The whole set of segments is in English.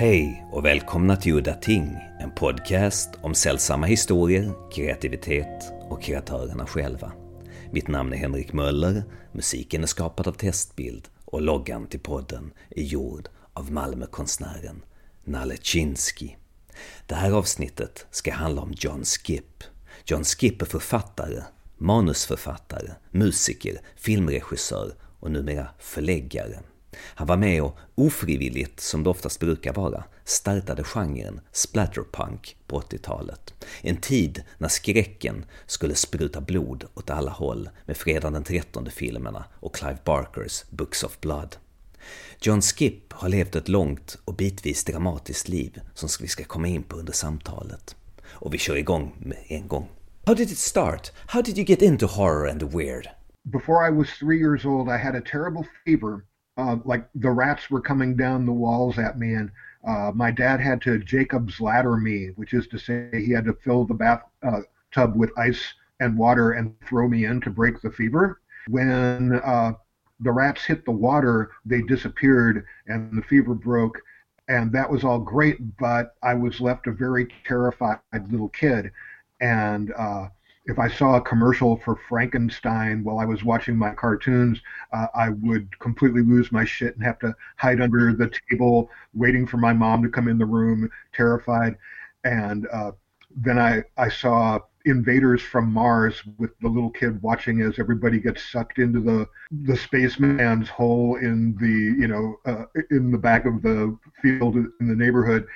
Hej och välkomna till Udda Ting, en podcast om sällsamma historier, kreativitet och kreatörerna själva. Mitt namn är Henrik Möller, musiken är skapad av Testbild och loggan till podden är gjord av Malmökonstnären Nalle Chinsky. Det här avsnittet ska handla om John Skip. John Skip är författare, manusförfattare, musiker, filmregissör och numera förläggare. Han var med och ofrivilligt, som det oftast brukar vara, startade genren splatterpunk på 80-talet. En tid när skräcken skulle spruta blod åt alla håll med Fredag den 13-filmerna och Clive Barkers Books of Blood. John Skip har levt ett långt och bitvis dramatiskt liv som vi ska komma in på under samtalet. Och vi kör igång med en gång. How did it start? How did you get into horror and the weird? Before I was three years old, I had a terrible fever uh, like the rats were coming down the walls at me, and uh, my dad had to Jacob's ladder me, which is to say he had to fill the bath uh, tub with ice and water and throw me in to break the fever. When uh, the rats hit the water, they disappeared and the fever broke, and that was all great. But I was left a very terrified little kid, and uh, if I saw a commercial for Frankenstein while I was watching my cartoons, uh, I would completely lose my shit and have to hide under the table, waiting for my mom to come in the room, terrified. And uh, then I, I saw Invaders from Mars with the little kid watching as everybody gets sucked into the the spaceman's hole in the you know uh, in the back of the field in the neighborhood,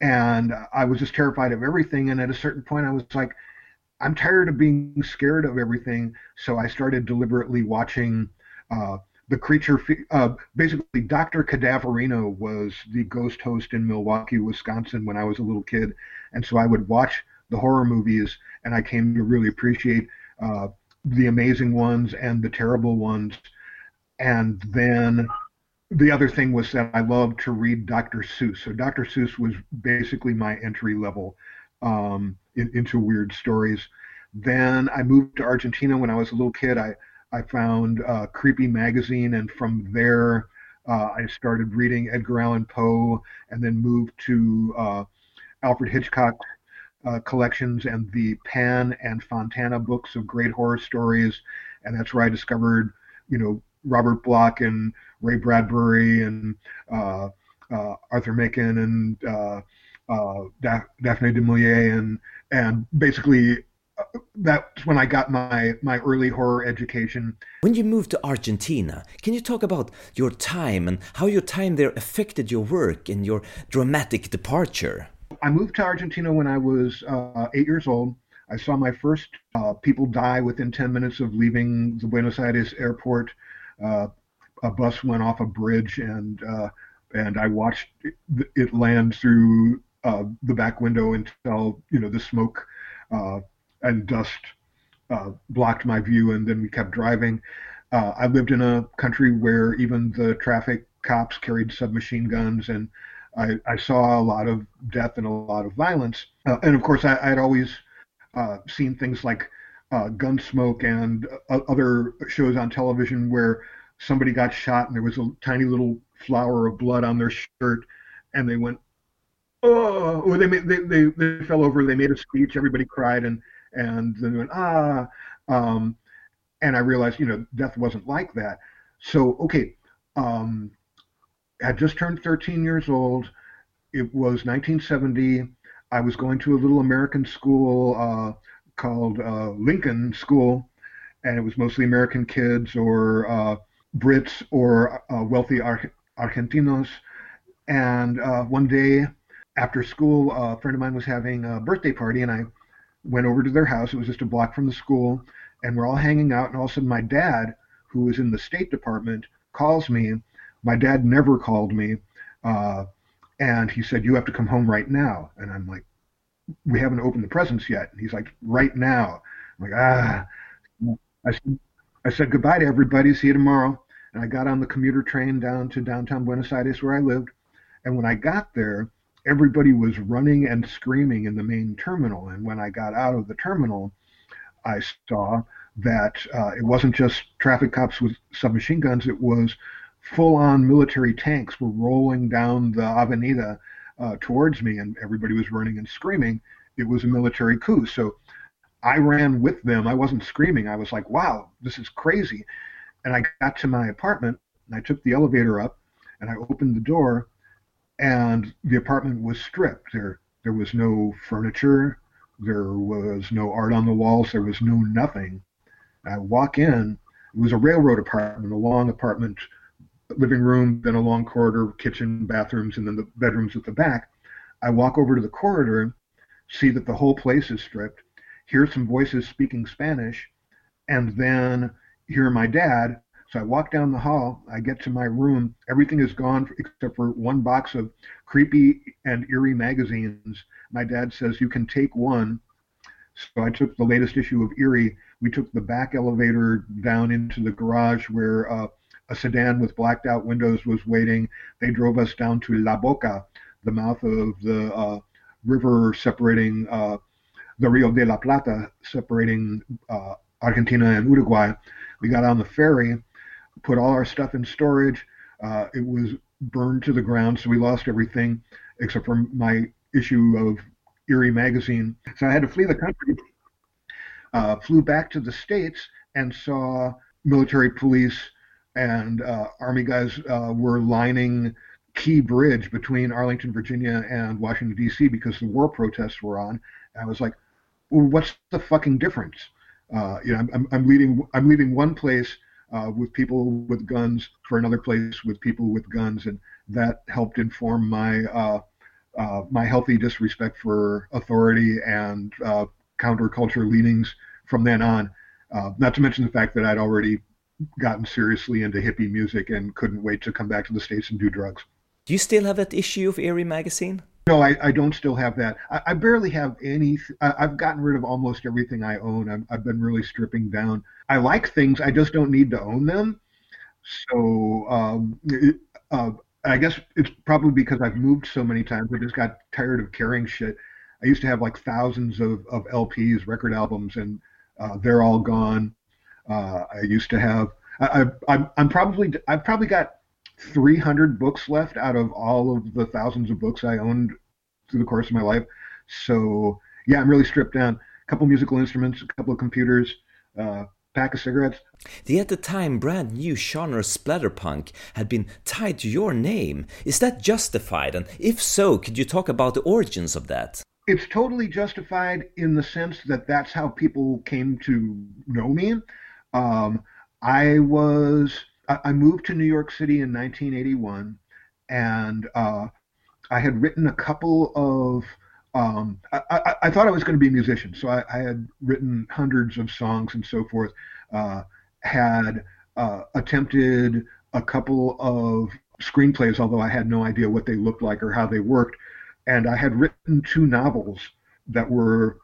and I was just terrified of everything. And at a certain point, I was like I'm tired of being scared of everything, so I started deliberately watching uh, the creature. Uh, basically, Dr. Cadaverino was the ghost host in Milwaukee, Wisconsin, when I was a little kid, and so I would watch the horror movies, and I came to really appreciate uh, the amazing ones and the terrible ones. And then the other thing was that I loved to read Dr. Seuss. So Dr. Seuss was basically my entry level. Um, in, into weird stories. Then I moved to Argentina when I was a little kid. I I found uh, Creepy magazine, and from there uh, I started reading Edgar Allan Poe, and then moved to uh, Alfred Hitchcock uh, collections and the Pan and Fontana books of great horror stories, and that's where I discovered, you know, Robert Bloch and Ray Bradbury and uh, uh, Arthur Machen and uh, Daphne du Maurier, and and basically uh, that's when I got my my early horror education. When you moved to Argentina, can you talk about your time and how your time there affected your work and your dramatic departure? I moved to Argentina when I was uh, eight years old. I saw my first uh, people die within 10 minutes of leaving the Buenos Aires airport. Uh, a bus went off a bridge and uh, and I watched it land through uh, the back window until you know the smoke uh, and dust uh, blocked my view, and then we kept driving. Uh, I lived in a country where even the traffic cops carried submachine guns, and I, I saw a lot of death and a lot of violence. Uh, and of course, I, would always uh, seen things like Gunsmoke and other shows on television where somebody got shot and there was a tiny little flower of blood on their shirt, and they went oh, or they, they, they, they fell over, they made a speech, everybody cried, and, and then went, ah. Um, and I realized, you know, death wasn't like that. So, okay, um, I had just turned 13 years old. It was 1970. I was going to a little American school uh, called uh, Lincoln School, and it was mostly American kids or uh, Brits or uh, wealthy Ar- Argentinos. And uh, one day, after school, a friend of mine was having a birthday party, and I went over to their house. It was just a block from the school, and we're all hanging out. And all of a sudden, my dad, who was in the State Department, calls me. My dad never called me, uh, and he said, "You have to come home right now." And I'm like, "We haven't opened the presents yet." And he's like, "Right now." I'm like, "Ah." I said, I said goodbye to everybody. See you tomorrow. And I got on the commuter train down to downtown Buenos Aires where I lived. And when I got there, everybody was running and screaming in the main terminal. And when I got out of the terminal, I saw that uh, it wasn't just traffic cops with submachine guns, it was full on military tanks were rolling down the Avenida uh, towards me, and everybody was running and screaming. It was a military coup. So I ran with them. I wasn't screaming. I was like, wow, this is crazy. And I got to my apartment and I took the elevator up and I opened the door and the apartment was stripped. There, there was no furniture. There was no art on the walls. There was no nothing. I walk in. It was a railroad apartment, a long apartment, living room, then a long corridor, kitchen, bathrooms, and then the bedrooms at the back. I walk over to the corridor, see that the whole place is stripped, hear some voices speaking Spanish, and then hear my dad. So I walk down the hall. I get to my room. Everything is gone except for one box of creepy and eerie magazines. My dad says, You can take one. So I took the latest issue of Eerie. We took the back elevator down into the garage where uh, a sedan with blacked out windows was waiting. They drove us down to La Boca, the mouth of the uh, river separating uh, the Rio de la Plata, separating uh, Argentina and Uruguay. We got on the ferry, put all our stuff in storage. Uh, it was burned to the ground, so we lost everything except for my issue of Eerie magazine. So I had to flee the country. Uh, flew back to the states and saw military police and uh, army guys uh, were lining Key Bridge between Arlington, Virginia, and Washington D.C. because the war protests were on. And I was like, well, what's the fucking difference? Uh, you know, I'm, I'm leaving I'm leaving one place uh, with people with guns for another place with people with guns, and that helped inform my uh, uh my healthy disrespect for authority and uh, counterculture leanings from then on. Uh, not to mention the fact that I'd already gotten seriously into hippie music and couldn't wait to come back to the states and do drugs. Do you still have that issue of Eerie magazine? No, I, I don't still have that. I, I barely have any. I, have gotten rid of almost everything I own. I've, I've been really stripping down. I like things. I just don't need to own them. So um, it, uh, I guess it's probably because I've moved so many times. I just got tired of carrying shit. I used to have like thousands of, of LPs, record albums, and uh, they're all gone. Uh, I used to have. I, I, I'm probably. I've probably got 300 books left out of all of the thousands of books I owned through the course of my life. So yeah, I'm really stripped down. A couple musical instruments, a couple of computers, uh, pack of cigarettes. The at the time brand new genre splatterpunk had been tied to your name. Is that justified? And if so, could you talk about the origins of that? It's totally justified in the sense that that's how people came to know me. Um, I was I moved to New York City in 1981, and uh, I had written a couple of. Um, I, I, I, thought I was going to be a musician, so I, I, had written hundreds of songs and so forth. Uh, had uh, attempted a couple of screenplays, although I had no idea what they looked like or how they worked. And I had written two novels that were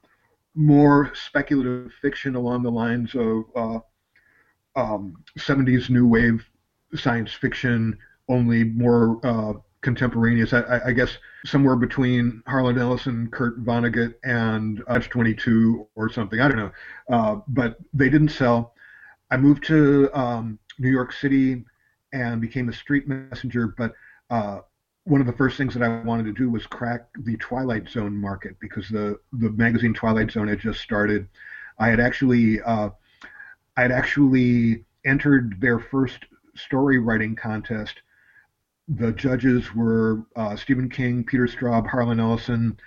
more speculative fiction along the lines of uh, um, 70s new wave science fiction, only more uh, contemporaneous. I, I, guess somewhere between Harlan Ellison, Kurt Vonnegut, and Catch 22 or something. I don't know. Uh, but they didn't sell. I moved to um, New York City and became a street messenger. But uh, one of the first things that I wanted to do was crack the Twilight Zone market because the, the magazine Twilight Zone had just started. I had actually uh, I had actually entered their first story writing contest. The judges were uh, Stephen King, Peter Straub, Harlan Ellison,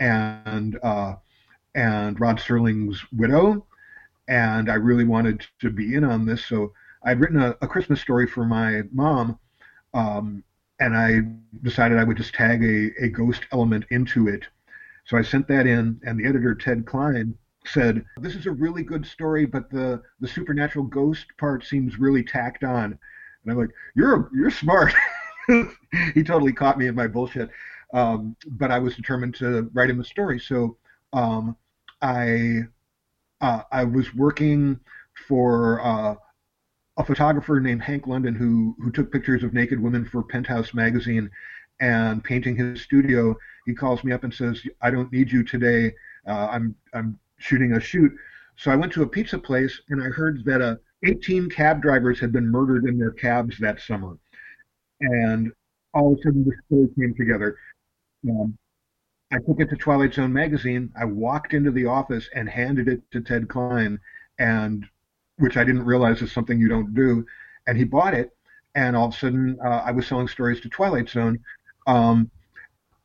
and uh, and Rod Serling's widow. And I really wanted to be in on this, so I'd written a, a Christmas story for my mom, um, and I decided I would just tag a, a ghost element into it. So I sent that in, and the editor Ted Klein said, "This is a really good story, but the the supernatural ghost part seems really tacked on." And I'm like, "You're you're smart." he totally caught me in my bullshit. Um, but I was determined to write him a story. So um, I uh, I was working for uh, a photographer named Hank London who who took pictures of naked women for Penthouse magazine. And painting his studio, he calls me up and says, "I don't need you today. Uh, I'm I'm shooting a shoot. So I went to a pizza place and I heard that uh, 18 cab drivers had been murdered in their cabs that summer. And all of a sudden the story came together. um, I took it to Twilight Zone magazine. I walked into the office and handed it to Ted Klein, and which I didn't realize is something you don't do. And he bought it, and all of a sudden uh, I was selling stories to Twilight Zone. Um,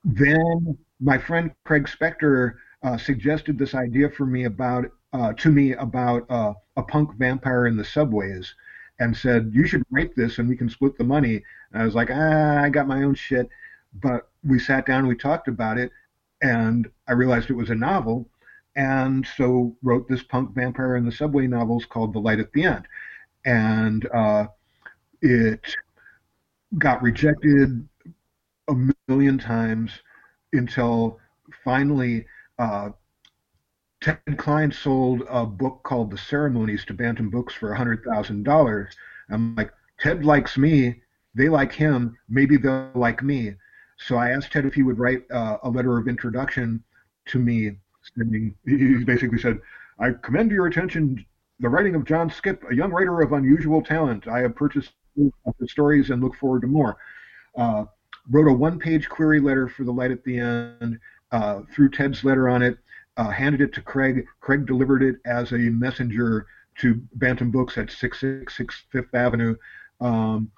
then my friend Craig Spector uh, suggested this idea for me about uh, to me about uh, a punk vampire in the subways, and said you should write this and we can split the money. And I was like, ah, I got my own shit. But we sat down we talked about it, and I realized it was a novel, and so wrote this punk vampire in the subway novels called The Light at the End, and uh, it got rejected a million times until finally uh, Ted Klein sold a book called The Ceremonies to Bantam Books for $100,000. I'm like, Ted likes me. They like him. Maybe they'll like me. So I asked Ted if he would write uh, a letter of introduction to me. Sending, He basically said, I commend to your attention the writing of John Skipp, a young writer of unusual talent. I have purchased the stories and look forward to more. Uh, wrote a one-page query letter for the light at the end, uh, threw Ted's letter on it, uh, handed it to Craig. Craig delivered it as a messenger to Bantam Books at 666 Fifth Avenue. Um,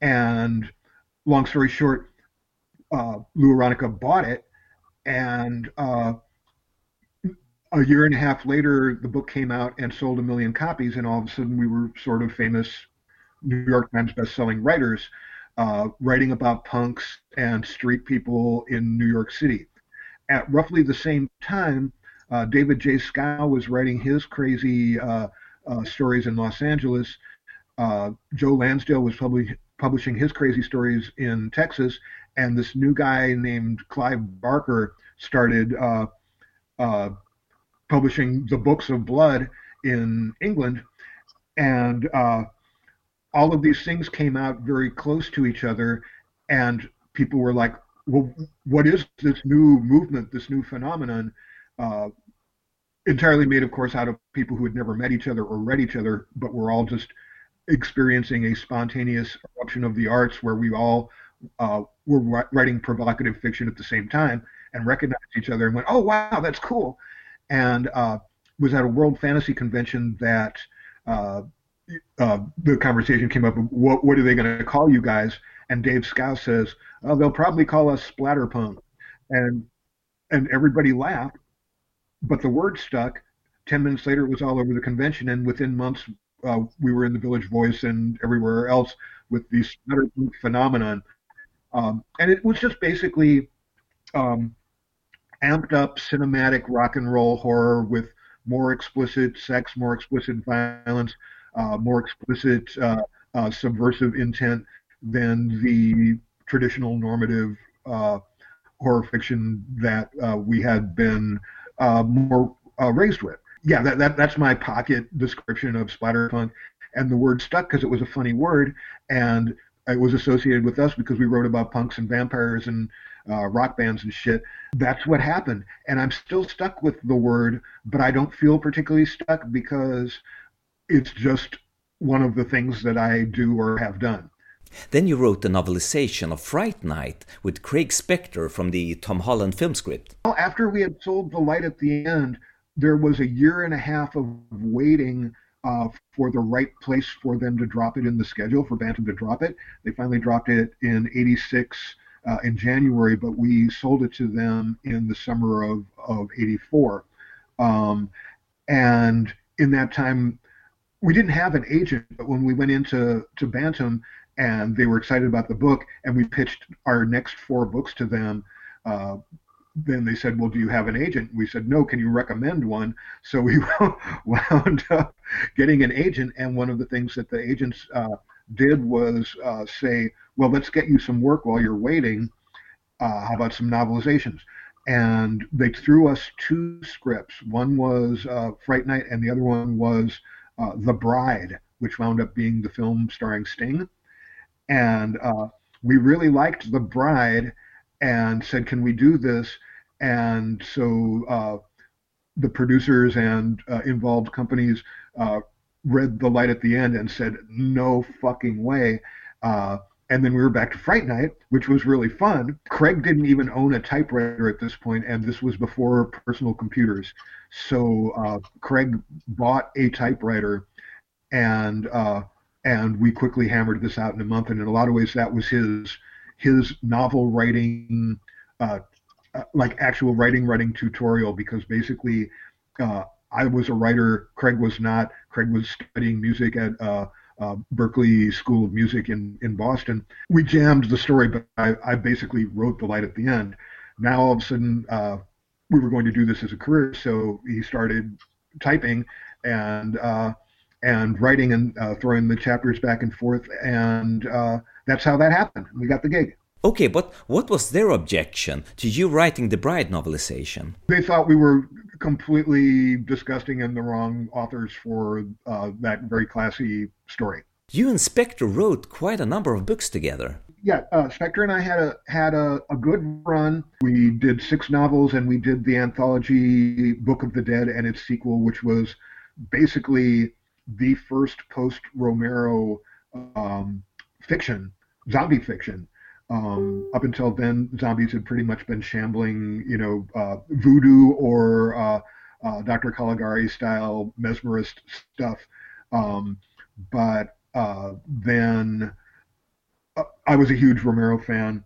and long story short, uh, Lou Aronica bought it, and uh, a year and a half later, the book came out and sold a million copies, and all of a sudden we were sort of famous New York Times best-selling writers uh, writing about punks and street people in New York City. At roughly the same time, uh, David J. Schow was writing his crazy uh, uh stories in Los Angeles. Uh, Joe Lansdale was publi- publishing his crazy stories in Texas, and this new guy named Clive Barker started uh, publishing the Books of Blood in England, and all of these things came out very close to each other, and people were like, "Well, what is this new movement, this new phenomenon?" Uh, entirely made, of course, out of people who had never met each other or read each other, but were all just experiencing a spontaneous eruption of the arts where we all uh, were writing provocative fiction at the same time and recognized each other and went, "Oh, wow, that's cool," and uh, was at a World Fantasy Convention that uh, uh, the conversation came up. What what are they going to call you guys? And Dave Schow says, oh, they'll probably call us Splatterpunk, and and everybody laughed, but the word stuck. Ten minutes later, it was all over the convention, and within months, uh, we were in the Village Voice and everywhere else with the Splatterpunk phenomenon. Um, and it was just basically um, amped up cinematic rock and roll horror with more explicit sex, more explicit violence, uh, more explicit uh, uh, subversive intent than the traditional normative uh, horror fiction that uh, we had been uh, more raised with. Yeah, that, that that's my pocket description of splatterpunk, and the word stuck because it was a funny word, and it was associated with us because we wrote about punks and vampires and uh, rock bands and shit. That's what happened. And I'm still stuck with the word, but I don't feel particularly stuck because it's just one of the things that I do or have done. Then you wrote the novelization of Fright Night with Craig Spector from the Tom Holland film script. Well, after we had sold The Light at the End, there was a year and a half of waiting uh, for the right place for them to drop it in the schedule, for Bantam to drop it. They finally dropped it in 86 uh, in January, but we sold it to them in the summer of, of 84. Um, and in that time, we didn't have an agent, but when we went into to Bantam and they were excited about the book, and we pitched our next four books to them, uh, then they said, "Well, do you have an agent?" We said, "No. Can you recommend one?" So we wound up getting an agent, and one of the things that the agents uh, did was uh, say, "Well, let's get you some work while you're waiting. Uh, how about some novelizations?" And they threw us two scripts. One was uh, Fright Night, and the other one was uh, The Bride, which wound up being the film starring Sting. And uh, we really liked The Bride and said, Can we do this? And so uh, the producers and uh, involved companies uh, read The Light at the End and said, No fucking way. Uh, and then we were back to Fright Night, which was really fun. Craig didn't even own a typewriter at this point, and this was before personal computers. So uh, Craig bought a typewriter, and and we quickly hammered this out in a month. And in a lot of ways, that was his his novel writing, uh, uh like actual writing writing tutorial, because basically. Uh, I was a writer. Craig was not. Craig was studying music at uh, uh, Berklee School of Music in, in Boston. We jammed the story, but I, I basically wrote the light at the end. Now all of a sudden, uh, we were going to do this as a career, so he started typing and uh, and writing and uh, throwing the chapters back and forth, and uh, that's how that happened. We got the gig. Okay, but what was their objection to you writing the Bride novelization? They thought we were completely disgusting and the wrong authors for uh, that very classy story. You and Spector wrote quite a number of books together. Yeah, uh, Spector and I had a had a, a good run. We did six novels, and we did the anthology Book of the Dead and its sequel, which was basically the first post Romero um, fiction, zombie fiction. Um, up until then, zombies had pretty much been shambling, you know, uh, voodoo or uh, uh, Dr. Caligari style mesmerist stuff. Um, but uh, then uh, I was a huge Romero fan.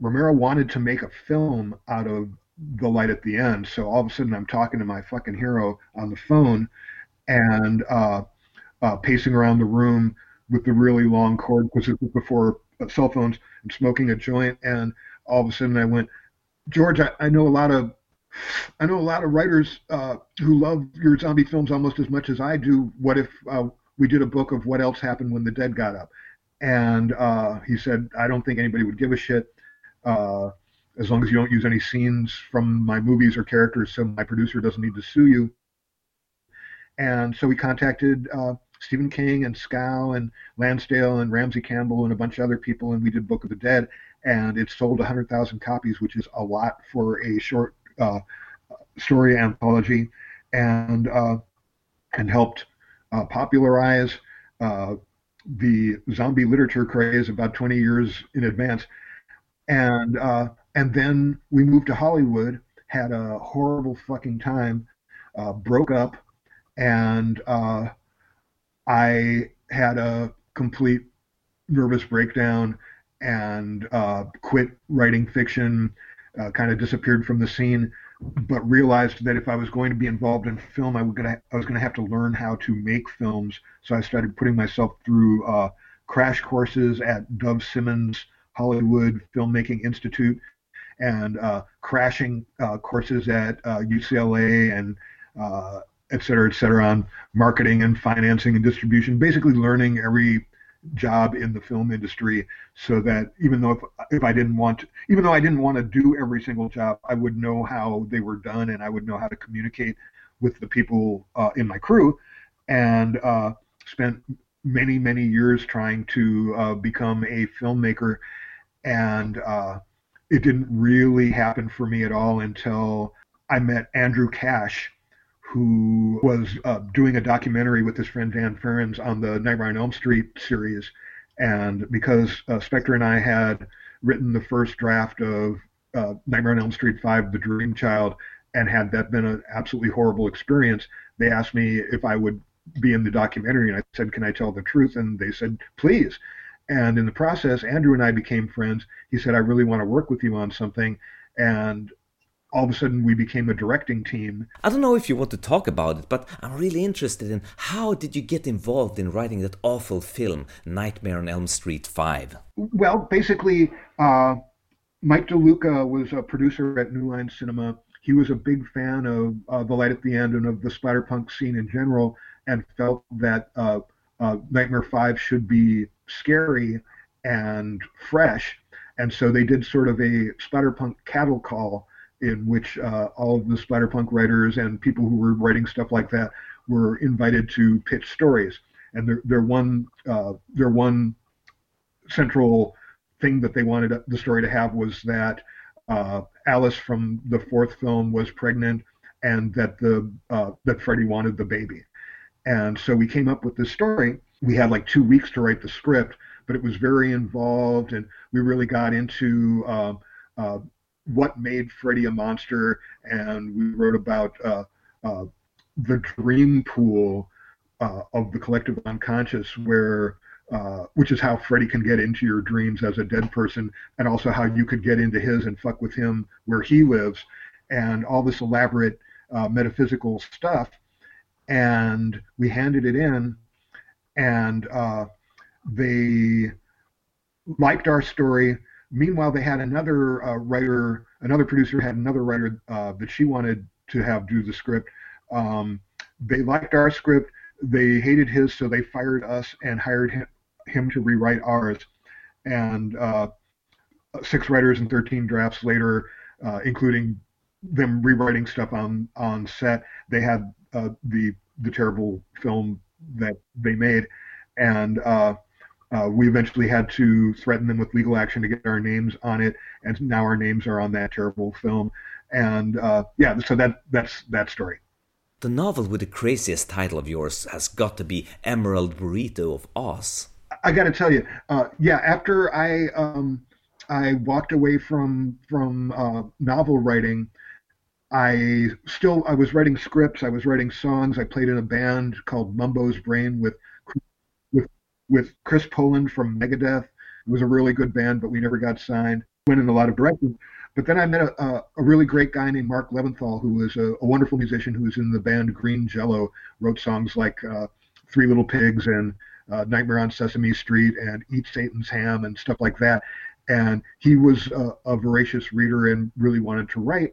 Romero wanted to make a film out of The Light at the End. So all of a sudden, I'm talking to my fucking hero on the phone and uh, pacing around the room with the really long cord because it was before cell phones and smoking a joint, and all of a sudden I went, George, I, I know a lot of I know a lot of writers uh, who love your zombie films almost as much as I do. What if uh, we did a book of what else happened when the dead got up? And uh, he said, I don't think anybody would give a shit uh, as long as you don't use any scenes from my movies or characters, so my producer doesn't need to sue you. And so we contacted uh, Stephen King and Schow and Lansdale and Ramsey Campbell and a bunch of other people, and we did Book of the Dead, and it sold 100,000 copies, which is a lot for a short uh, story anthology, and uh, and helped uh, popularize uh, the zombie literature craze about 20 years in advance, and uh, and then we moved to Hollywood, had a horrible fucking time, uh, broke up, and I had a complete nervous breakdown and uh, quit writing fiction, uh, kind of disappeared from the scene, but realized that if I was going to be involved in film, I, gonna, I was going to have to learn how to make films. So I started putting myself through uh, crash courses at Dov Simens Hollywood Filmmaking Institute and uh, crashing uh, courses at UCLA uh, and et cetera, et cetera, on marketing and financing and distribution, basically learning every job in the film industry so that even though if, if I didn't want to, even though I didn't want to do every single job, I would know how they were done and I would know how to communicate with the people uh, in my crew and uh, spent many, many years trying to uh, become a filmmaker. And uh, it didn't really happen for me at all until I met Andrew Kasch who was uh, doing a documentary with his friend Dan Farrands on the Nightmare on Elm Street series. And because uh, Spector and I had written the first draft of uh, Nightmare on Elm Street 5, The Dream Child, and had that been an absolutely horrible experience, they asked me if I would be in the documentary. And I said, Can I tell the truth? And they said, Please. And in the process, Andrew and I became friends. He said, I really want to work with you on something. And all of a sudden we became a directing team. I don't know if you want to talk about it, but I'm really interested in how did you get involved in writing that awful film, Nightmare on Elm Street 5? Well, basically, uh, Mike DeLuca was a producer at New Line Cinema. He was a big fan of uh, The Light at the End and of the splatterpunk scene in general and felt that uh, uh Nightmare 5 should be scary and fresh. And so they did sort of a splatterpunk cattle call in which uh, all of the splatterpunk writers and people who were writing stuff like that were invited to pitch stories. And their their one uh, their one central thing that they wanted the story to have was that uh, Alice from the fourth film was pregnant, and that the uh, that Freddy wanted the baby. And so we came up with this story. We had like two weeks to write the script, but it was very involved, and we really got into uh, uh, what made Freddy a monster, and we wrote about uh, uh, the dream pool uh, of the collective unconscious, where uh, which is how Freddy can get into your dreams as a dead person, and also how you could get into his and fuck with him where he lives, and all this elaborate uh, metaphysical stuff. And we handed it in, and uh, they liked our story. Meanwhile, they had another uh, writer, another producer had another writer uh, that she wanted to have do the script. Um, they liked our script. They hated his, so they fired us and hired him, him to rewrite ours. And uh, six writers and 13 drafts later, uh, including them rewriting stuff on on set, they had uh, the the terrible film that they made, and uh, we eventually had to threaten them with legal action to get our names on it, and now our names are on that terrible film. And uh, yeah, so that that's that story. The novel with the craziest title of yours has got to be Emerald Burrito of Oz. I got to tell you, uh, yeah. After I um, I walked away from from uh, novel writing, I still I was writing scripts. I was writing songs. I played in a band called Mumbo's Brain with with Chris Poland from Megadeth. It was a really good band, but we never got signed. Went in a lot of directions. But then I met a, a, a really great guy named Marc Levinthal, who was a, a, wonderful musician who was in the band Green Jello. Wrote songs like uh, Three Little Pigs and uh, Nightmare on Sesame Street and Eat Satan's Ham and stuff like that. And he was a, a voracious reader and really wanted to write.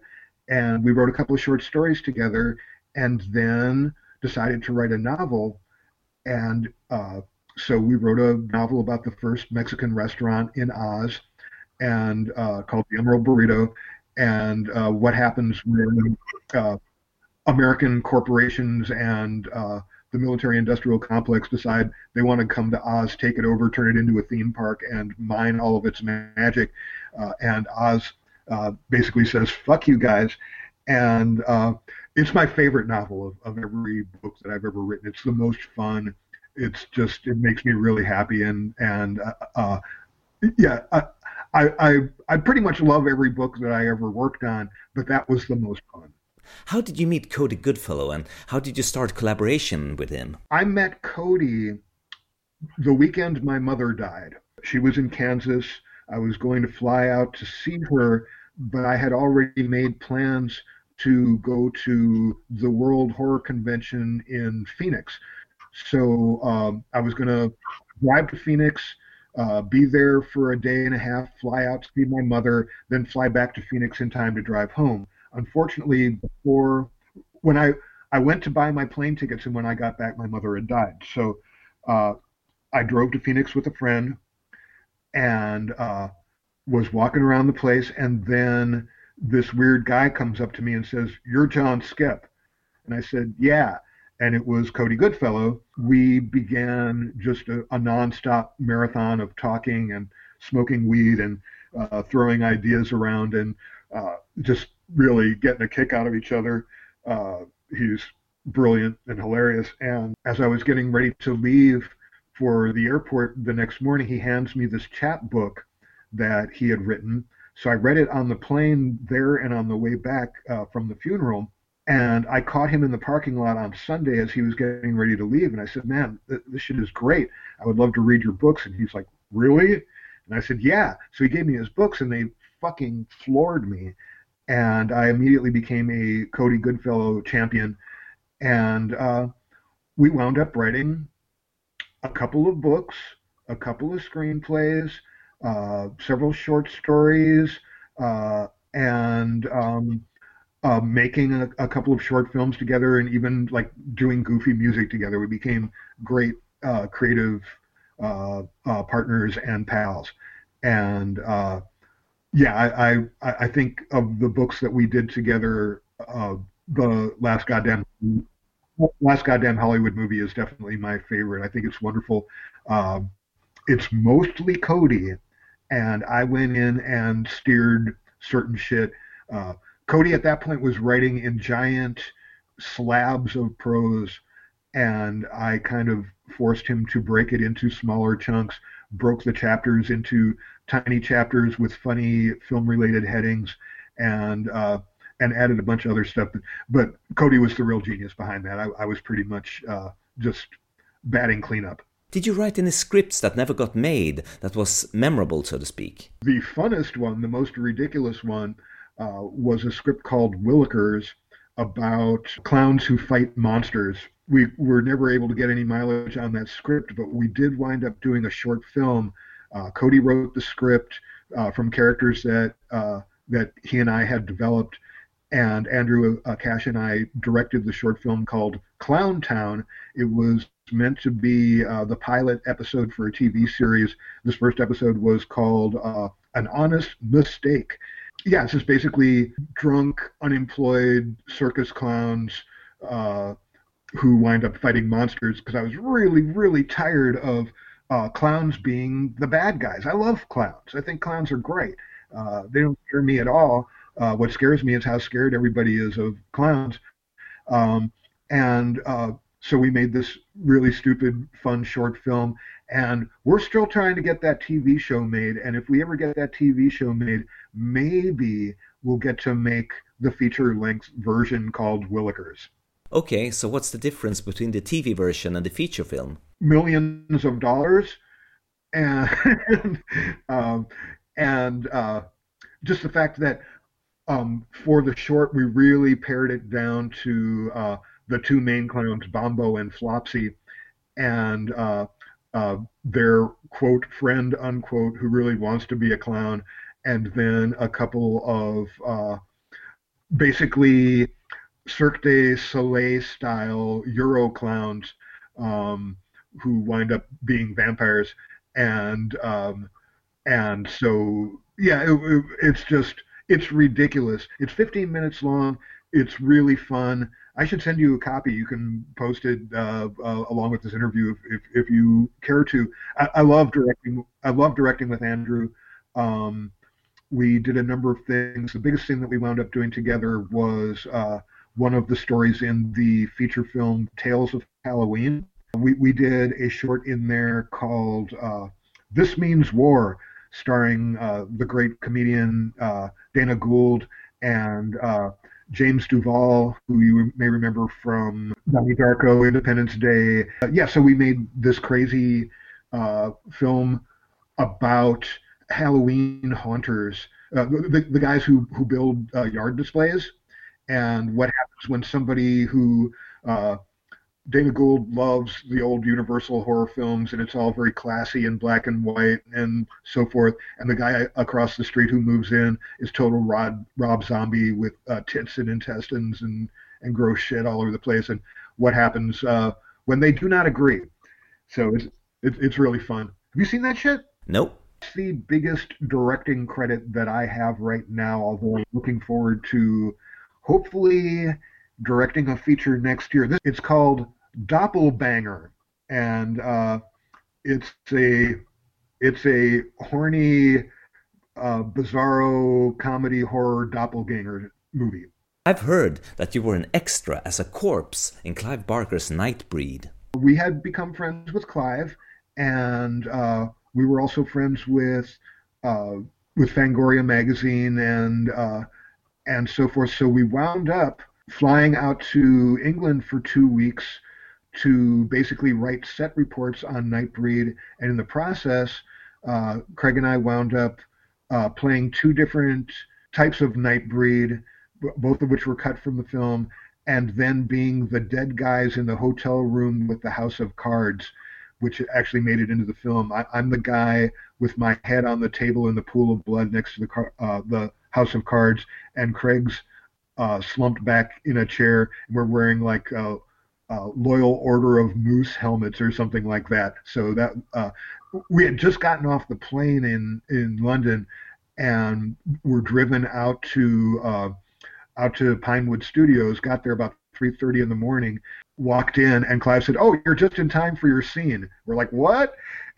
And we wrote a couple of short stories together and then decided to write a novel. And uh, so we wrote a novel about the first Mexican restaurant in Oz and uh, called the Emerald Burrito and uh, what happens when uh, American corporations and uh, the military industrial complex decide they want to come to Oz, take it over, turn it into a theme park, and mine all of its magic. Uh, and Oz uh, basically says, fuck you guys. And it's my favorite novel of, of every book that I've ever written. It's the most fun. It's just, it makes me really happy. And, and uh, uh yeah, I, I, I pretty much love every book that I ever worked on, but that was the most fun. How did you meet Cody Goodfellow and how did you start collaboration with him? I met Cody the weekend my mother died. She was in Kansas. I was going to fly out to see her, but I had already made plans to go to the World Horror Convention in Phoenix. So um, I was going to drive to Phoenix, uh, be there for a day and a half, fly out to see my mother, then fly back to Phoenix in time to drive home. Unfortunately, before when I I went to buy my plane tickets, and when I got back, my mother had died. So uh, I drove to Phoenix with a friend and uh, was walking around the place, and then this weird guy comes up to me and says, "You're John Skipp," and I said, "Yeah." And it was Cody Goodfellow. We began just a, a nonstop marathon of talking and smoking weed and uh, throwing ideas around and uh, just really getting a kick out of each other. Uh, he's brilliant and hilarious. And as I was getting ready to leave for the airport the next morning, he hands me this chapbook that he had written. So I read it on the plane there and on the way back uh, from the funeral. And I caught him in the parking lot on Sunday as he was getting ready to leave. And I said, Man, this shit is great. I would love to read your books. And he's like, Really? And I said, Yeah. So he gave me his books and they fucking floored me. And I immediately became a Cody Goodfellow champion. And uh, we wound up writing a couple of books, a couple of screenplays, uh, several short stories, uh, and um, uh, making a, a, couple of short films together and even like doing goofy music together. We became great uh, creative uh, uh partners and pals. And uh, yeah, I, I, I think of the books that we did together, uh, the last goddamn last goddamn Hollywood movie is definitely my favorite. I think it's wonderful. Um, it's mostly Cody, and I went in and steered certain shit. Uh, Cody at that point was writing in giant slabs of prose, and I kind of forced him to break it into smaller chunks. broke the chapters into tiny chapters with funny film-related headings, and uh, and added a bunch of other stuff. But Cody was the real genius behind that. I, I was pretty much uh, just batting cleanup. Did you write any scripts that never got made that was memorable, so to speak? The funnest one, the most ridiculous one, uh, was a script called Willikers about clowns who fight monsters. We were never able to get any mileage on that script, but we did wind up doing a short film. Uh, Cody wrote the script uh, from characters that uh, that he and I had developed, and Andrew Kasch and I directed the short film called Clown Town. It was meant to be uh, the pilot episode for a TV series. This first episode was called uh, An Honest Mistake. Yeah, it's just basically drunk, unemployed circus clowns uh, who wind up fighting monsters because I was really, really tired of uh, clowns being the bad guys. I love clowns. I think clowns are great. Uh, they don't scare me at all. Uh, what scares me is how scared everybody is of clowns. Um, and so we made this really stupid, fun short film, and we're still trying to get that TV show made. And if we ever get that TV show made, maybe we'll get to make the feature length version called Willikers. Okay, so what's the difference between the TV version and the feature film? Millions of dollars, and um, and uh, just the fact that um, for the short we really pared it down to. Uh, the two main clowns, Bombo and Flopsy, and uh, uh, their quote friend unquote who really wants to be a clown, and then a couple of uh, basically Cirque du Soleil style Euro clowns um, who wind up being vampires, and um, and so yeah, it, it, it's just it's ridiculous. It's 15 minutes long. It's really fun. I should send you a copy. You can post it uh, uh, along with this interview if, if, if you care to. I, I, love directing. I love directing with Andrew. Um, we did a number of things. The biggest thing that we wound up doing together was uh, one of the stories in the feature film Tales of Halloween. We, we did a short in there called uh, This Means War, starring uh, the great comedian uh, Dana Gould and James Duval, who you may remember from Donnie Darko, Independence Day. Uh, yeah, so we made this crazy uh, film about Halloween haunters, uh, the, the guys who, who build uh, yard displays, and what happens when somebody who Dana Gould loves the old Universal horror films, and it's all very classy and black and white and so forth. And the guy across the street who moves in is total Rob, Rob Zombie with uh, tits and intestines and, and gross shit all over the place. And what happens uh, when they do not agree? So it's, it's it's really fun. Have you seen that shit? Nope. It's the biggest directing credit that I have right now. Although I'm looking forward to hopefully directing a feature next year. This, it's called Doppelbanger, and uh, it's a it's a horny, uh, bizarro comedy horror doppelganger movie. I've heard that you were an extra as a corpse in Clive Barker's Nightbreed. We had become friends with Clive, and uh, we were also friends with uh, with Fangoria magazine and uh, and so forth. So we wound up flying out to England for two weeks to basically write set reports on Nightbreed, and in the process, uh, Craig and I wound up uh, playing two different types of Nightbreed, both of which were cut from the film, and then being the dead guys in the hotel room with the House of Cards, which actually made it into the film. I, am the guy with my head on the table in the pool of blood next to the car, uh, the House of Cards, and Craig's uh, slumped back in a chair. And we're wearing like uh, Loyal Order of Moose helmets or something like that. So that uh, we had just gotten off the plane in in London, and were driven out to uh, out to Pinewood Studios. Got there about 3:30 in the morning. Walked in, and Clive said, "Oh, you're just in time for your scene." We're like, "What?"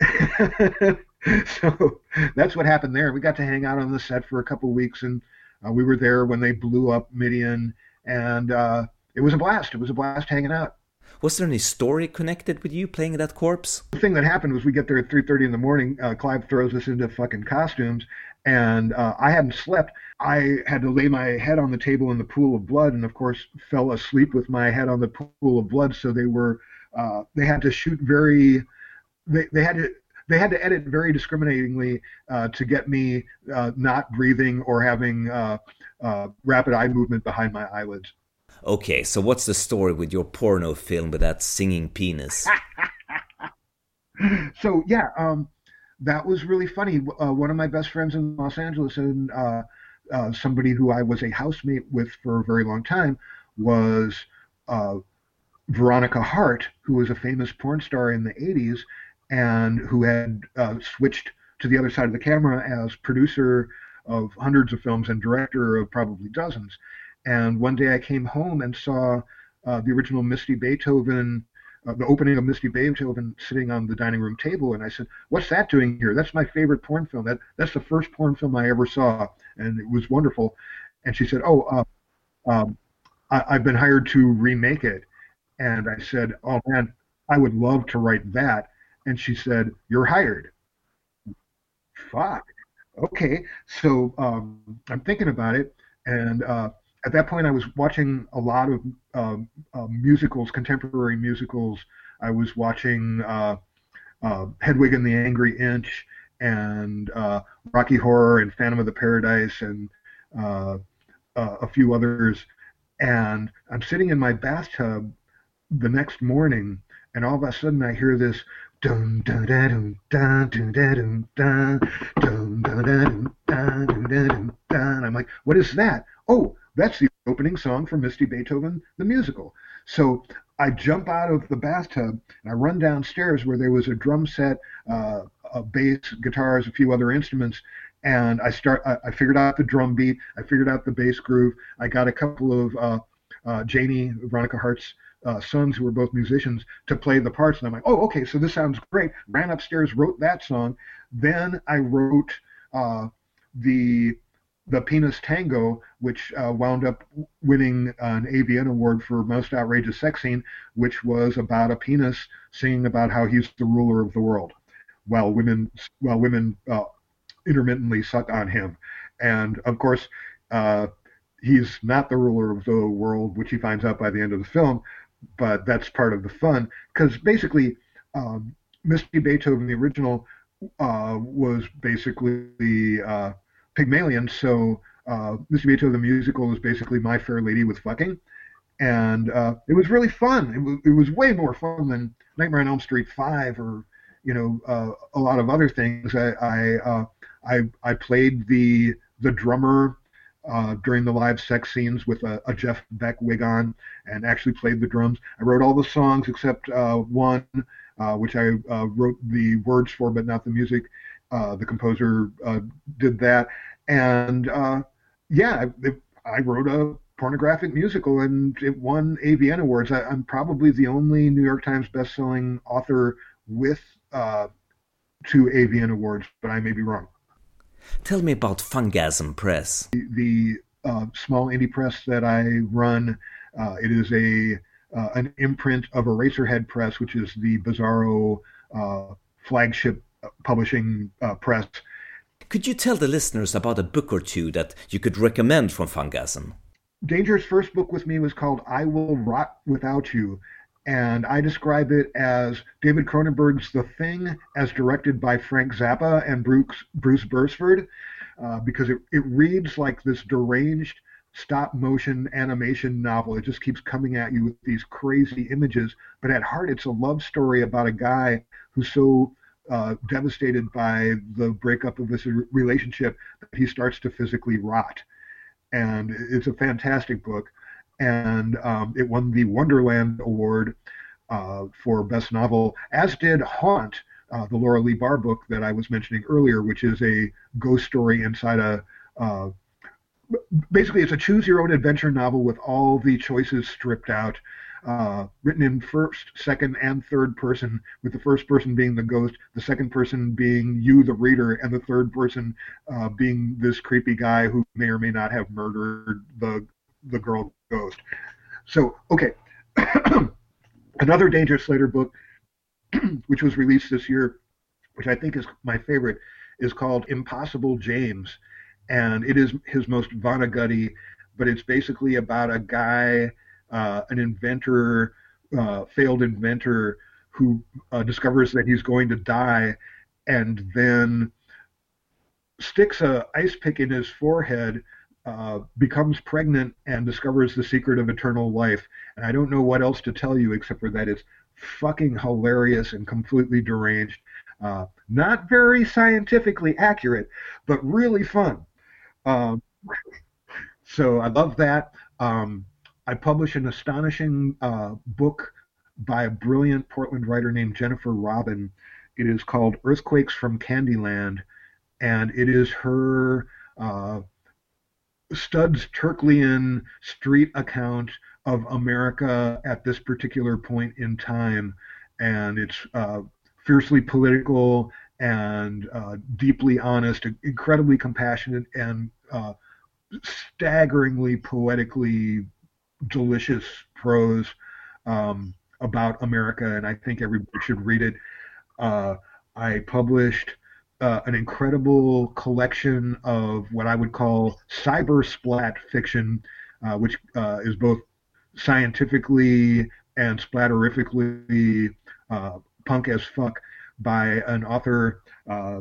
so that's what happened there. We got to hang out on the set for a couple weeks, and uh, we were there when they blew up Midian, and uh, it was a blast. It was a blast hanging out. Was there any story connected with you playing that corpse? The thing that happened was we get there at 3:30 in the morning. Uh, Clive throws us into fucking costumes, and uh, I hadn't slept. I had to lay my head on the table in the pool of blood, and of course fell asleep with my head on the pool of blood. So they were uh, they had to shoot very they, they had to they had to edit very discriminatingly uh, to get me uh, not breathing or having uh, uh, rapid eye movement behind my eyelids. Okay, so what's the story with your porno film with that singing penis? so yeah, um, that was really funny. Uh, one of my best friends in Los Angeles and uh, somebody who I was a housemate with for a very long time was Veronica Hart, who was a famous porn star in the 80s and who had uh, switched to the other side of the camera as producer of hundreds of films and director of probably dozens. And one day I came home and saw uh, the original Misty Beethoven, uh, the opening of Misty Beethoven sitting on the dining room table. And I said, What's that doing here? That's my favorite porn film. That, that's the first porn film I ever saw. And it was wonderful. And she said, Oh, uh, um, I, I've been hired to remake it. And I said, Oh man, I would love to write that and she said, "You're hired." Fuck. Okay, so um, I'm thinking about it, and uh, at that point, I was watching a lot of um, uh, musicals, contemporary musicals. I was watching uh, uh Hedwig and the Angry Inch, and uh, Rocky Horror, and Phantom of the Paradise, and uh, a few others. And I'm sitting in my bathtub the next morning, and all of a sudden I hear this Dun dun da dun dun dun da dun dun dun dun da dun dun dun da dun dun. I'm like, what is that? Oh, that's the opening song from Misty Beethoven the musical. So I jump out of the bathtub and I run downstairs where there was a drum set, uh, a bass, guitars, a few other instruments, and I start. I, I, figured out the drum beat. I figured out the bass groove. I got a couple of uh, uh, Janie Veronica Hart's uh, sons who were both musicians to play the parts. And I'm like, oh, okay, so this sounds great. Ran upstairs, wrote that song. Then I wrote uh, the the Penis Tango, which uh, wound up winning an AVN award for most outrageous sex scene, which was about a penis singing about how he's the ruler of the world, while women while women uh, intermittently suck on him. And of course, uh, he's not the ruler of the world, which he finds out by the end of the film but that's part of the fun because basically, um, Misty Beethoven, the original, uh, was basically uh, Pygmalion. So uh, Misty Beethoven, the musical, is basically My Fair Lady with fucking, and uh, it was really fun. It was, it was way more fun than Nightmare on Elm Street Five or you know uh, a lot of other things. I I, uh, I I played the the drummer uh, during the live sex scenes with a, a, Jeff Beck wig on and actually played the drums. I wrote all the songs except uh, one, uh, which I uh, wrote the words for but not the music. Uh, the composer uh, did that. And yeah, I, I, wrote a pornographic musical and it won AVN awards. I, am probably the only New York Times bestselling author with two AVN awards, but I may be wrong. Tell me about Fungasm Press. The, the uh, small indie press that I run, uh, it is a uh, an imprint of Eraserhead Press, which is the Bizarro uh, flagship publishing uh, press. Could you tell the listeners about a book or two that you could recommend from Fungasm? Danger's first book with me was called I Will Rot Without You, and I describe it as David Cronenberg's The Thing, as directed by Frank Zappa and Bruce, Bruce Bickford, uh, because it, it reads like this deranged stop motion animation novel. It just keeps coming at you with these crazy images, but at heart, it's a love story about a guy who's so uh, devastated by the breakup of this relationship that he starts to physically rot. And it's a fantastic book and um, it won the Wonderland Award uh, for Best Novel, as did Haunt, uh, the Laura Lee Bahr book that I was mentioning earlier, which is a ghost story inside a uh, basically it's a choose your own adventure novel with all the choices stripped out uh, written in first second and third person with the first person being the ghost the second person being you the reader and the third person uh, being this creepy guy who may or may not have murdered the the girl ghost. So, okay. another Danger Slater book, which was released this year, which I think is my favorite, is called Impossible James, and it is his most Vonnegut but it's basically about a guy, uh, an inventor, uh, failed inventor who uh, discovers that he's going to die, and then sticks a ice pick in his forehead uh, becomes pregnant and discovers the secret of eternal life. And I don't know what else to tell you except for that it's fucking hilarious and completely deranged. Uh, not very scientifically accurate, but really fun. Um, so I love that. Um, I publish an astonishing uh, book by a brilliant Portland writer named Jennifer Robin. It is called Earthquakes from Candyland, and it is her uh, Studs Terkelian street account of America at this particular point in time, and it's uh, fiercely political and uh, deeply honest, incredibly compassionate, and uh, staggeringly poetically delicious prose um, about America, and I think everybody should read it. Uh, I published uh, an incredible collection of what I would call cyber splat fiction, uh, which uh, is both scientifically and splatterifically uh, punk as fuck by an author uh,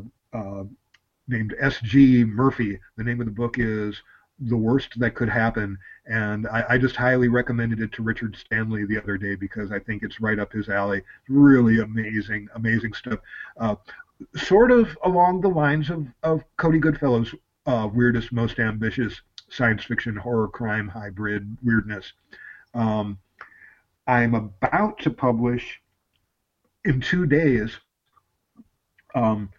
named S.G. Murphy. The name of the book is The Worst That Could Happen, and I, I, just highly recommended it to Richard Stanley the other day because I think it's right up his alley. Really amazing, amazing stuff. Uh, sort of along the lines of, of Cody Goodfellow's uh, weirdest, most ambitious science fiction horror crime hybrid weirdness. Um, I'm about to publish in two days um,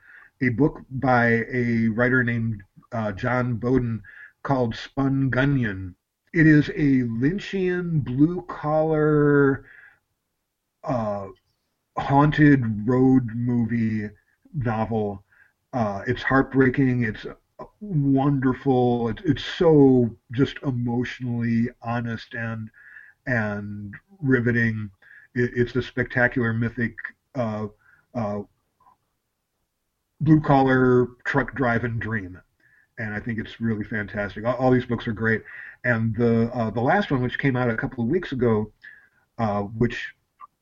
a book by a writer named uh, John Bowden called Spun Gunyon. It is a Lynchian blue collar uh, haunted road movie novel. Uh, it's heartbreaking. It's wonderful. It's, it's so just emotionally honest and and riveting. It, it's a spectacular mythic uh, uh, blue collar truck driving dream, and I think it's really fantastic. All, all these books are great, and the uh, the last one, which came out a couple of weeks ago, uh, which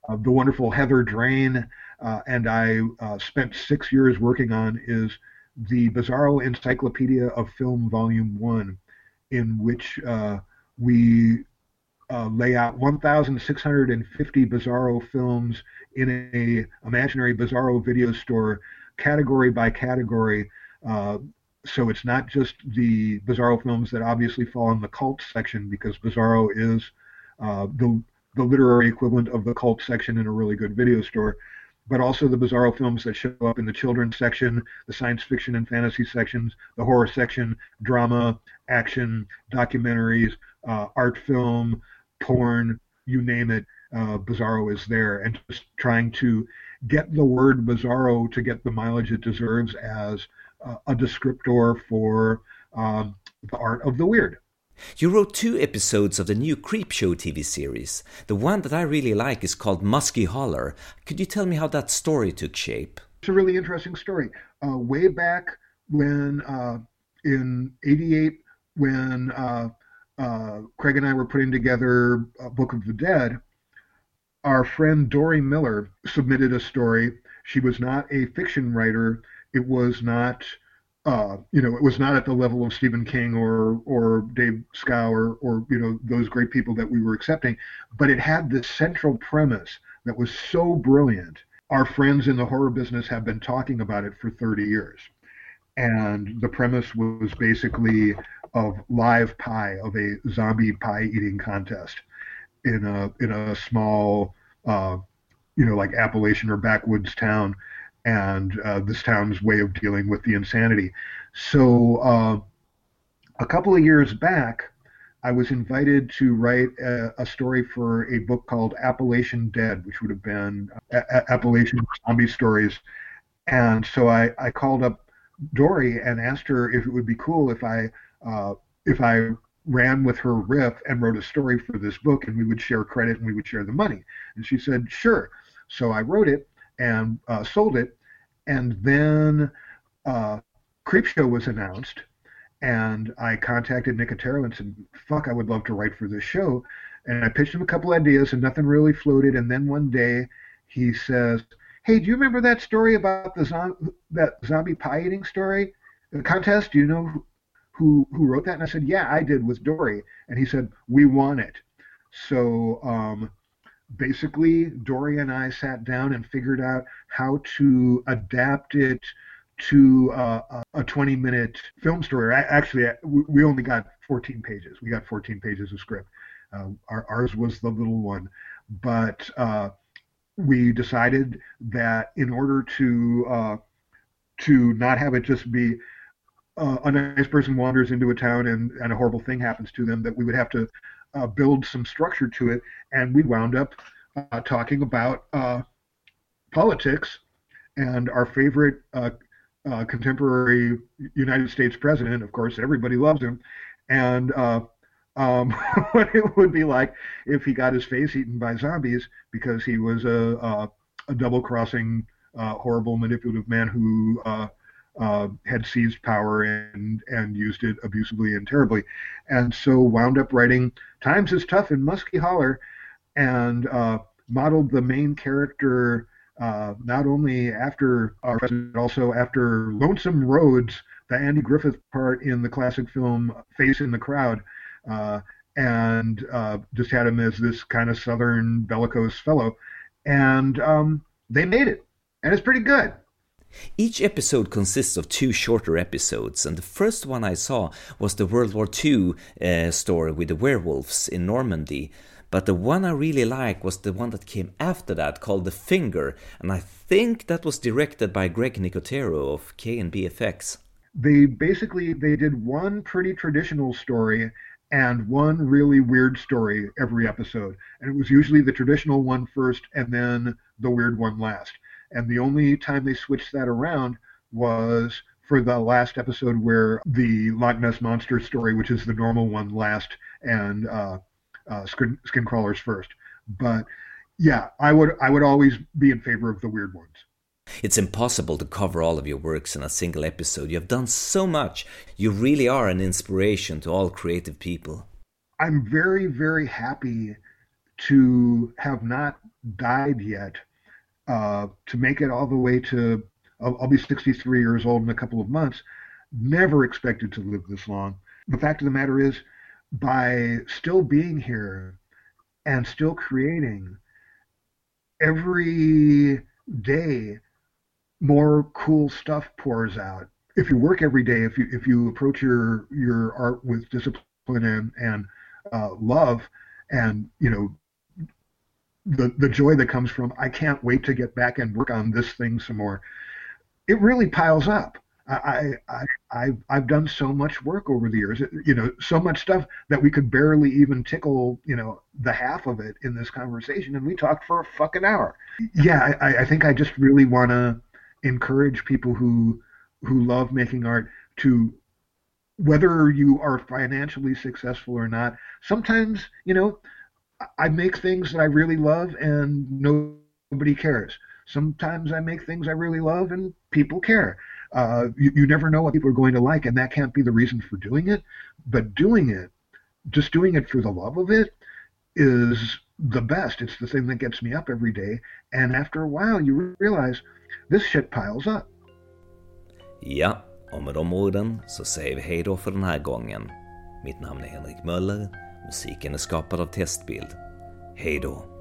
uh, the wonderful Heather Drain uh, and I uh, spent six years working on is the Bizarro Encyclopedia of Film Volume 1, in which uh, we lay out 1,650 Bizarro films in a imaginary Bizarro video store, category by category. Uh, so it's not just the Bizarro films that obviously fall in the cult section, because Bizarro is uh, the the literary equivalent of the cult section in a really good video store but also the bizarro films that show up in the children's section, the science fiction and fantasy sections, the horror section, drama, action, documentaries, uh, art film, porn, you name it. Uh, bizarro is there, and just trying to get the word bizarro to get the mileage it deserves as a descriptor for um, the art of the weird. You wrote two episodes of the new Creepshow TV series. The one that I really like is called Musky Holler. Could you tell me how that story took shape? It's a really interesting story. Uh, way back when, uh, in 88, when uh, uh Craig and I were putting together Book of the Dead, our friend Dori Miller submitted a story. She was not a fiction writer. It was not uh, you know, it was not at the level of Stephen King or or Dave Schow or, or you know those great people that we were accepting, but it had this central premise that was so brilliant. Our friends in the horror business have been talking about it for 30 years, and the premise was basically of live pie of a zombie pie eating contest in a in a small, uh, you know, like Appalachian or backwoods town and uh, this town's way of dealing with the insanity. So uh, a couple of years back, I was invited to write a, a, story for a book called Appalachian Dead, which would have been uh, Appalachian zombie stories. And so I, I called up Dori and asked her if it would be cool if I uh, if I ran with her riff and wrote a story for this book, and we would share credit and we would share the money. And she said, sure. So I wrote it and uh, sold it, and then uh, Creepshow was announced, and I contacted Nicotero and said, "Fuck, I would love to write for this show." And I pitched him a couple ideas, and nothing really floated. And then one day, he says, "Hey, do you remember that story about the that zombie pie eating story, the contest? Do you know who, who who wrote that?" And I said, "Yeah, I did with Dori." And he said, "We won it." So um, basically, Dori and I sat down and figured out how to adapt it to uh, a 20 minute film story. Actually, we only got 14 pages. We got 14 pages of script. Uh, our, ours was the little one, but uh, we decided that in order to uh, to not have it just be uh, a nice person wanders into a town and, and a horrible thing happens to them, that we would have to uh, build some structure to it, and we wound up talking about politics and our favorite uh, uh, contemporary United States president. Of course, everybody loves him, and uh, um, what it would be like if he got his face eaten by zombies because he was a, a, a double-crossing, uh, horrible, manipulative man who uh, uh, had seized power and and used it abusively and terribly, and so wound up writing "Times is Tough" in Musky Holler, and uh, modeled the main character uh, not only after our but also after Lonesome Rhodes, the Andy Griffith part in the classic film Face in the Crowd, uh, and uh, just had him as this kind of southern bellicose fellow. And um, they made it, and it's pretty good. Each episode consists of two shorter episodes, and the first one I saw was the World War II uh, story with the werewolves in Normandy. But the one I really like was the one that came after that called The Finger, and I think that was directed by Greg Nicotero of KNB Effects. They basically they did one pretty traditional story and one really weird story every episode. And it was usually the traditional one first and then the weird one last. And the only time they switched that around was for the last episode where the Loch Ness Monster story, which is the normal one, last, and uh, uh, skin, skin crawlers first. But yeah, I would I would always be in favor of the weird ones. It's impossible to cover all of your works in a single episode. You have done so much. You really are an inspiration to all creative people. I'm very, very happy to have not died yet, uh, to make it all the way to, I'll, I'll be 63 years old in a couple of months. Never expected to live this long. The fact of the matter is, by still being here and still creating every day more cool stuff pours out if you work every day if you if you approach your your art with discipline and and uh, love and you know the the joy that comes from I can't wait to get back and work on this thing some more it really piles up I, I, I've, I've done so much work over the years, you know, so much stuff that we could barely even tickle, you know, the half of it in this conversation. And we talked for a fucking hour. Yeah, I, I think I just really want to encourage people who, who love making art to, whether you are financially successful or not, sometimes, you know, I make things that I really love and nobody cares. Sometimes I make things I really love and people care uh, you, you never know what people are going to like, and that can't be the reason for doing it. But doing it, just doing it for the love of it, is the best. It's the thing that gets me up every day. And after a while, you realize this shit piles up. Ja, och med de orden så säger vi hej då för den här gången. Mitt namn är Henrik Möller, musiken är skapad av Testbild. Hej då!